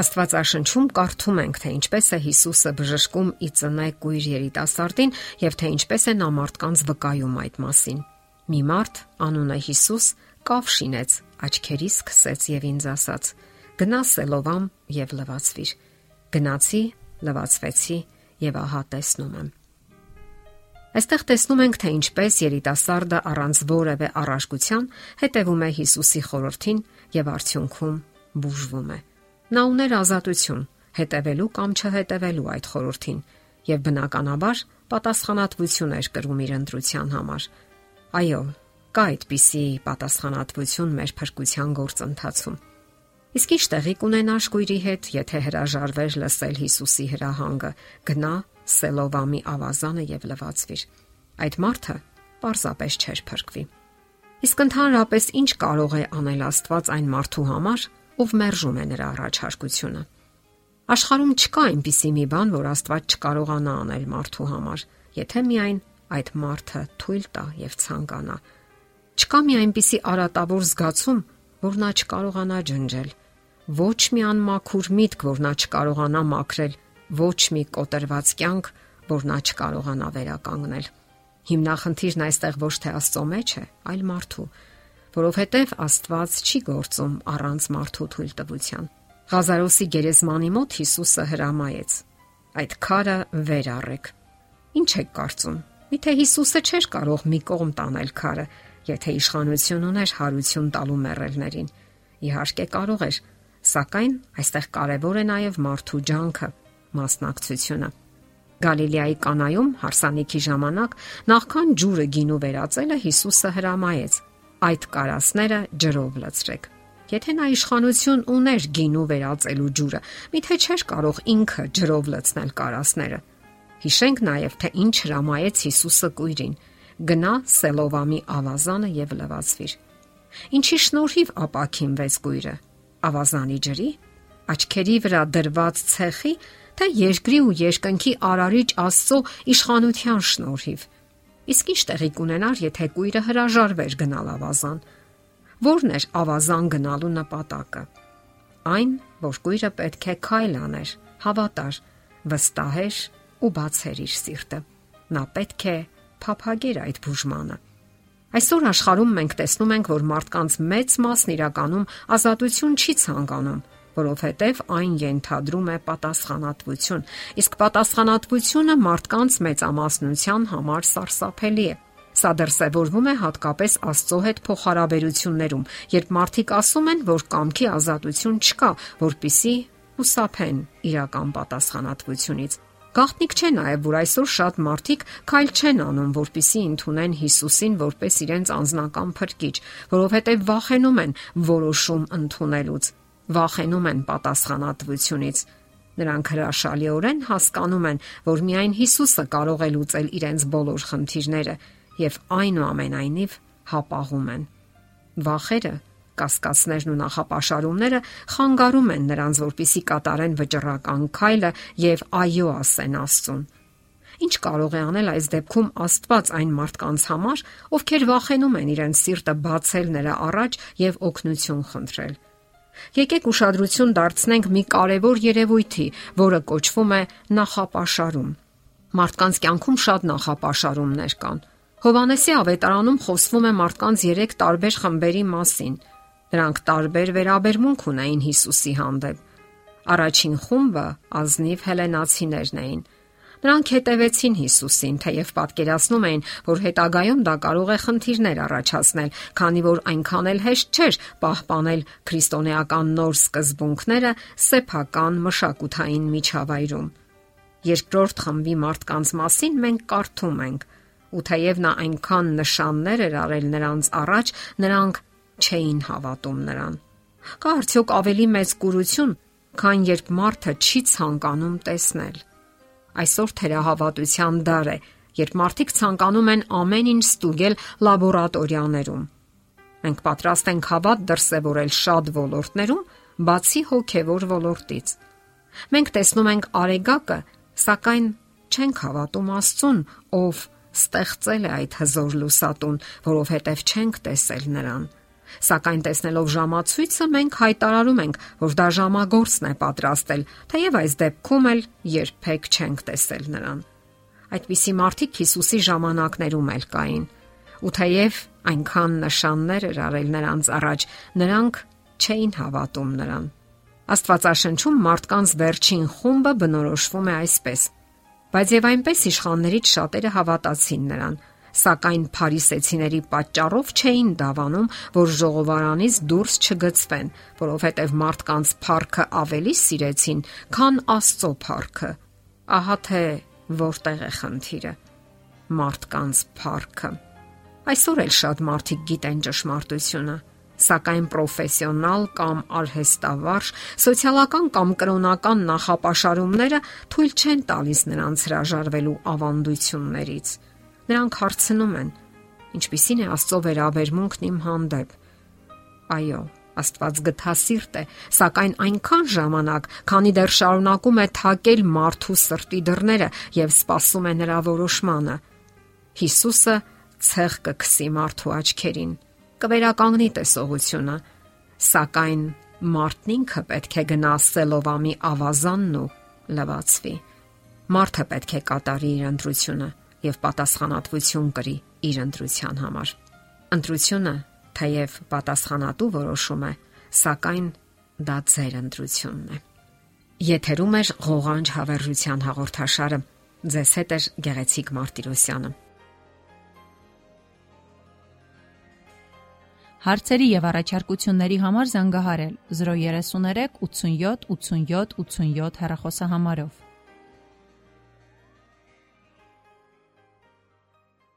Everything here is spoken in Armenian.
Աստվածաշնչում կարդում ենք, թե ինչպես է Հիսուսը բժշկում ի ծնե կույր երիտասարդին եւ թե ինչպես է նա մարդկանց վկայում այդ մասին։ Մի մարդ, անունը Հիսուս, կավ շինեց, աչքերիս սկսեց եւ ինձ ասաց. Գնա Սելովամ եւ լվացվիր։ Գնացի, լվացվեցի եւ ահա տեսնում եմ։ Այստեղ տեսնում ենք, թե ինչպես երիտասարդը առանց որևէ առարկության հետևում է Հիսուսի խորհրդին եւ արդյունքում բուժվում է։ Նա ուներ ազատություն հետևելու կամ չհետևելու այդ խորհրդին եւ բնականաբար պատասխանատվություն էր կրում իր ընտրության համար։ Այո, կա այդպիսի պատասխանատվություն մեր փրկության գործընթացում։ Իսկ ինչ տեղի կունենար շկույրի հետ, եթե հրաժարվեր լսել Հիսուսի հրահանգը, գնա Սելովամի ավազանը եւ լվացվիր։ Այդ մարդը պարզապես չէր փրկվի։ Իսկ ընդհանրապես ինչ կարող է անել Աստված այն մարդու համար, ով մերժում է նրա առաջարկությունը։ Աշխարհում չկա այնպիսի մի բան, որ Աստված չկարողանա անել մարդու համար, եթե միայն այդ մարդը թույլ տա եւ ցանկանա։ Չկա մի այնպիսի արատավոր զգացում, որ նա չկարողանա ջնջել։ Ոչ մի անմաքուր միտք, որ նա չկարողանա մաքրել, ոչ մի կոտրված կյանք, որ նա չկարողանա վերականգնել։ Հիմնախնդիրն այստեղ ոչ թե Աստծո մեջ է, այլ մարդու, որովհետև Աստված չի գործում առանց մարդու թույլտվության։ Ղազարոսի գերեզմանի մոտ Հիսուսը հրամայեց. Այդ քարը վեր առեք։ Ինչ եք կարծում։ Միթե Հիսուսը չէր կարող մի կողմ տանել քարը, եթե իշխանություն ուներ հարություն տալու մեռելներին։ Իհարկե կարող էր, սակայն այստեղ կարևոր է նաև մարդու ջանքը, մասնակցությունը։ Գալիլեայի կանայում հարսանիքի ժամանակ նախքան ջուրը գինու վերածելը Հիսուսը հրամայեց այդ կարասները ջրով լցրեք։ Եթե նա իշխանություն ուներ գինու վերածելու ջուրը, միթե չէր կարող ինքը ջրով լցնել կարասները։ Հիշենք նաև, թե ինչ հրամայեց Հիսուսը կույրին. գնա Սելովամի ավազանը եւ լվացվիր։ Ինչի շնորհիվ ապակինվեց կույրը։ Ավազանի ջրի, աչքերի վրա դրված ցեխի, թե երկրի ու երկնքի արարիչ Աստծո իշխանության շնորհիվ։ Իսկ ինչ տեղի կունենար, եթե կույրը հրաժարվեր գնալ ավազան։ Որն էր ավազան գնալու նպատակը։ Այն, որ կույրը պետք է քայլ աներ, հավատար, վստահեր ու բացեր իր սիրտը։ Նա պետք է փափագեր այդ բուժմանը։ Այսօր աշխարհում մենք տեսնում ենք, որ մարդկանց մեծ մասն իրականում ազատություն չի ցանկանում որովհետև այն ենթադրում է պատասխանատվություն։ Իսկ պատասխանատվությունը մարդկանց մեծամասնության համար սարսափելի է։ Սա դրսևորվում է հատկապես Աստծո հետ փոխհարաբերություններում, երբ մարդիկ ասում են, որ կամքի ազատություն չկա, որpիսի հուսափեն իրական պատասխանատվությունից։ Գաղտնիք չէ նաև, որ այսօր շատ մարդիկ քայլ չեն անում, որpիսի ընդունեն Հիսուսին որպես իրենց անձնական փրկիչ, որովհետև վախենում են որոշում ընդունելուց վախենում են պատասխանատվությունից։ Նրանք հրաշալիորեն հասկանում են, որ միայն Հիսուսը կարող է լուծել իրենց բոլոր խնդիրները եւ այնուամենայնիվ հապաղում են։ Վախերը, կասկածներն ու նախապաշարումները խանգարում են նրանց, որpիսի կատարեն վճռական քայլը եւ այո ասեն Աստծուն։ Ինչ կարող է անել այս դեպքում Աստված այն մարդկանց համար, ովքեր վախենում են իրենց սիրտը բացել նրա առաջ եւ օգնություն խնդրել։ Եկեք ուշադրություն դարձնենք մի կարևոր երևույթի, որը կոչվում է նախապաշարում։ Մարդկանց կյանքում շատ նախապաշարումներ կան։ Հովանեսի ավետարանում խոսվում է մարդկանց 3 տարբեր խմբերի մասին։ Նրանք տարբեր վերաբերմունք ունեին Հիսուսի հանդեպ։ Առաջին խումբը ազնիվ հելենացիներն էին, Նրանք հետևեցին Հիսուսին, թեև պատկերացնում էին, որ հետագայում դա կարող է խնդիրներ առաջացնել, քանի որ այնքան էլ հեշտ չէր պահպանել քրիստոնեական նոր սկզբունքները սեփական մշակութային միջավայրում։ Երկրորդ խմբի մարդկանց մասին մենք կարդում ենք. ու թեև նա այնքան նշաններ էր արել նրանց առաջ, նրանք չէին հավատում նրան։ Կա արդյոք ավելի մեծ կուրություն, քան երբ մարդը չի ցանկանում տեսնել։ Այսօր թերահավատության դար է, երբ մարդիկ ցանկանում են ամեն ինչ ստուգել լաբորատորիաներում։ Մենք պատրաստ ենք հավատ դրսևորել շատ ոլորտներում, բացի հոգևոր ոլորտից։ Մենք տեսնում ենք արեգակը, սակայն չենք հավատում Աստծուն, ով ստեղծել է այդ հզոր լուսատուն, որովհետև չենք տեսել նրան։ Սակայն տեսնելով ժամացույցը մենք հայտարարում ենք, որ դա ժամագործն է պատրաստել, թեև այս դեպքում էլ երբեք չենք տեսել նրան։ Այդպիսի մարդիկ Հիսուսի ժամանակներում էլ կային։ Ու թեև այնքան նշաններ էր արել նրանց առաջ, նրանք չէին հավատում նրան։ Աստվածաշնչում մարդկանց վերջին խումբը բնորոշվում է այսպես. Բայց եւ այնպես իշխաններից շատերը հավատացին նրան, սակայն փարիսեցիների պատճառով չէին դավանում, որ ժողովարանից դուրս չգծվեն, որովհետև մարդկանց փառքը ավելի սիրեցին, քան Աստծո փառքը։ Ահա թե որտեղ է խնդիրը։ Մարդկանց փառքը։ Այսօր էլ շատ մարդիկ գիտեն ճշմարտությունը, սակայն պրոֆեսիոնալ կամ արհեստավարժ, սոցիալական կամ կրոնական նախապաշարումները թույլ չեն տալիս նրանց հրաժարվելու ավանդույթություններից։ Նրանք հարցնում են. Ինչպիսին է Աստծո վերաբերմունքն իմ հանդեպ։ Այո, Աստված գտա սիրտ է, սակայն այնքան ժամանակ, քանի դեռ շարունակում է թակել մարդու սրտի դռները եւ սпасում է նրա որոշմանը։ Հիսուսը ցեղ կքսի մարդու աչքերին, կվերականգնի տեսողությունը, սակայն մարդն ինքը պետք է գնա սելովամի ավազանն ու լվացվի։ Մարդը պետք է կատարի իր ընտրությունը եւ պատասխանատվություն կրի իր ընտրության համար։ Ընտրությունը թեև պատասխանատու որոշում է, սակայն դա ձեր ընտրությունն է։ Եթերում է ղողանջ հավերժության հաղորդաշարը։ Ձեզ հետ է գեղեցիկ Մարտիրոսյանը։ Հարցերի եւ առաջարկությունների համար զանգահարել 033 87 87 87 հեռախոսահամարով։